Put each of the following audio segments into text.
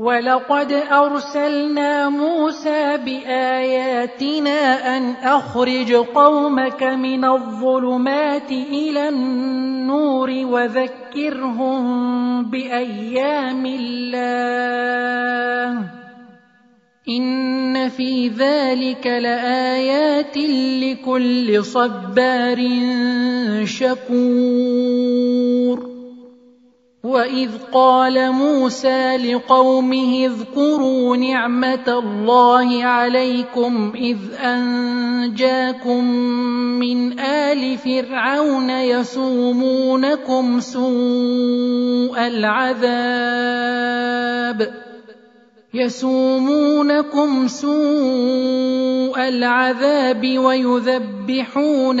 ولقد ارسلنا موسى باياتنا ان اخرج قومك من الظلمات إلى النور وذكرهم بايام الله ان في ذلك لايات لكل صبار شكور واذ قال موسى لقومه اذكروا نعمه الله عليكم اذ انجاكم من ال فرعون يسومونكم سوء العذاب يسومونكم سوء العذاب ويذبحون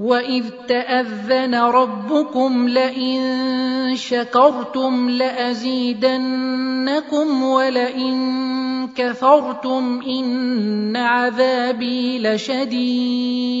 واذ تاذن ربكم لئن شكرتم لازيدنكم ولئن كفرتم ان عذابي لشديد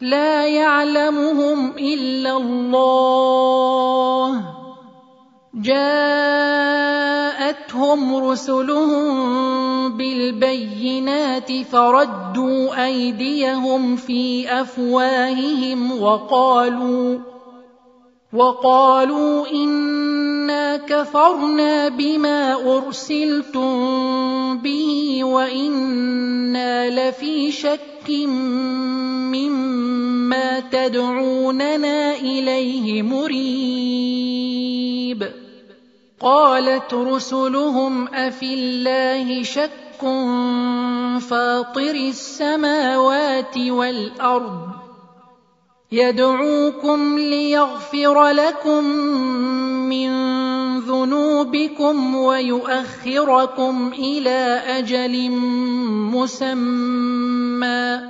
لا يعلمهم إلا الله. جاءتهم رسلهم بالبينات فردوا أيديهم في أفواههم وقالوا وقالوا إنا كفرنا بما أرسلتم به وإنا لفي مما تدعوننا اليه مريب قالت رسلهم افي الله شك فاطر السماوات والارض يدعوكم ليغفر لكم من ذنوبكم ويؤخركم إلى أجل مسمى.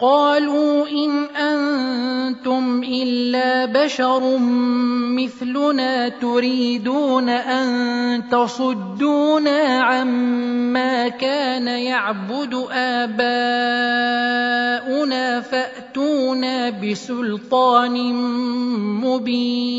قالوا إن أنتم إلا بشر مثلنا تريدون أن تصدونا عما كان يعبد آباؤنا فأتونا بسلطان مبين.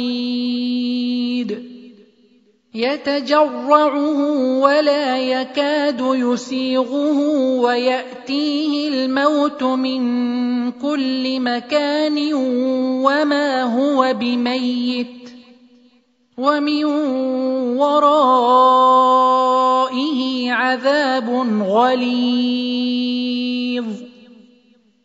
يتجرعه ولا يكاد يسيغه ويأتيه الموت من كل مكان وما هو بميت ومن ورائه عذاب غليظ.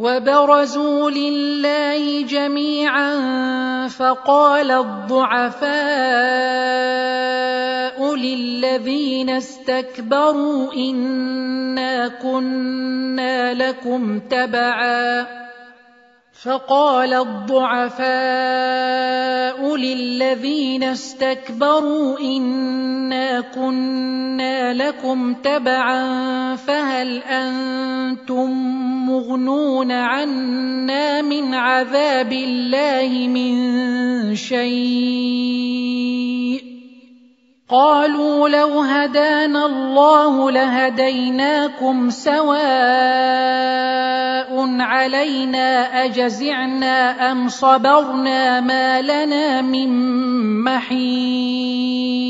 وبرزوا لله جميعا فقال الضعفاء للذين استكبروا إنا كنا لكم تبعا فقال الضعفاء للذين استكبروا كنا لكم تبعا فهل أنتم مغنون عنا من عذاب الله من شيء؟ قالوا لو هدانا الله لهديناكم سواء علينا أجزعنا أم صبرنا ما لنا من محيص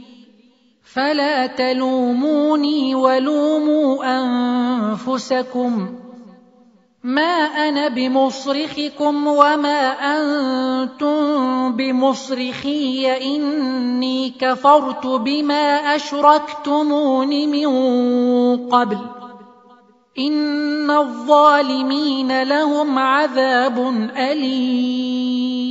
فلا تلوموني ولوموا أنفسكم. ما أنا بمصرخكم وما أنتم بمصرخي. إني كفرت بما أشركتمون من قبل. إن الظالمين لهم عذاب أليم.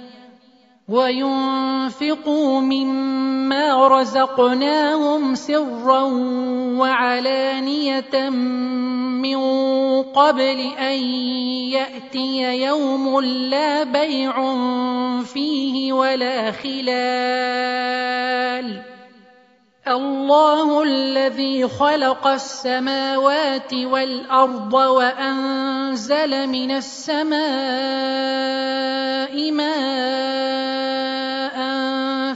وينفقوا مما رزقناهم سرا وعلانية من قبل أن يأتي يوم لا بيع فيه ولا خلال. الله الذي خلق السماوات والأرض وأنزل من السماء ماء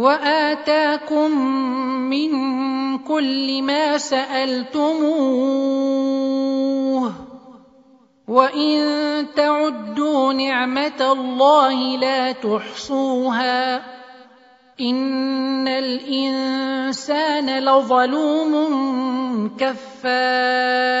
وآتاكم من كل ما سألتموه وإن تعدوا نعمة الله لا تحصوها إن الإنسان لظلوم كفار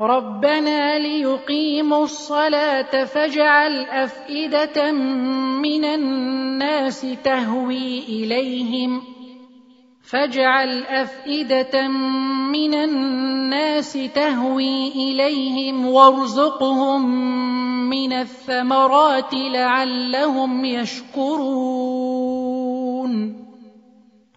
ربنا ليقيموا الصلاة فاجعل أفئدة من الناس تهوي إليهم ۖ. فاجعل أفئدة من الناس تهوي إليهم وارزقهم من الثمرات لعلهم يشكرون.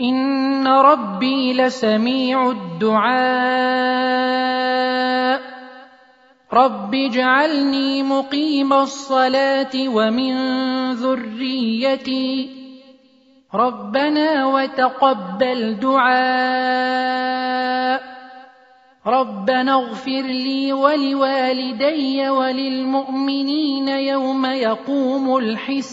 ان ربي لسميع الدعاء رب اجعلني مقيم الصلاه ومن ذريتي ربنا وتقبل دعاء ربنا اغفر لي ولوالدي وللمؤمنين يوم يقوم الحساب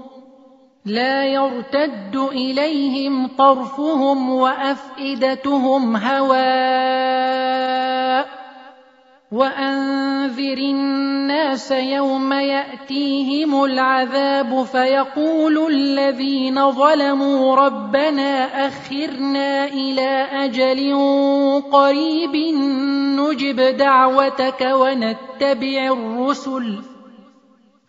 لا يرتد إليهم طرفهم وأفئدتهم هواء. وأنذر الناس يوم يأتيهم العذاب فيقول الذين ظلموا ربنا أخرنا إلى أجل قريب نجب دعوتك ونتبع الرسل.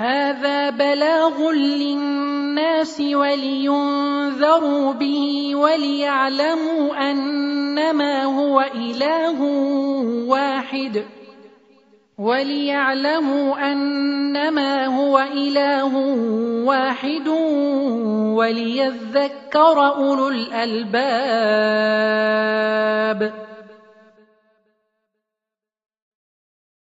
هذا بلاغ للناس ولينذروا به وليعلموا أنما هو إله واحد. وليعلموا أنما هو إله واحد وليذكر أولو الألباب.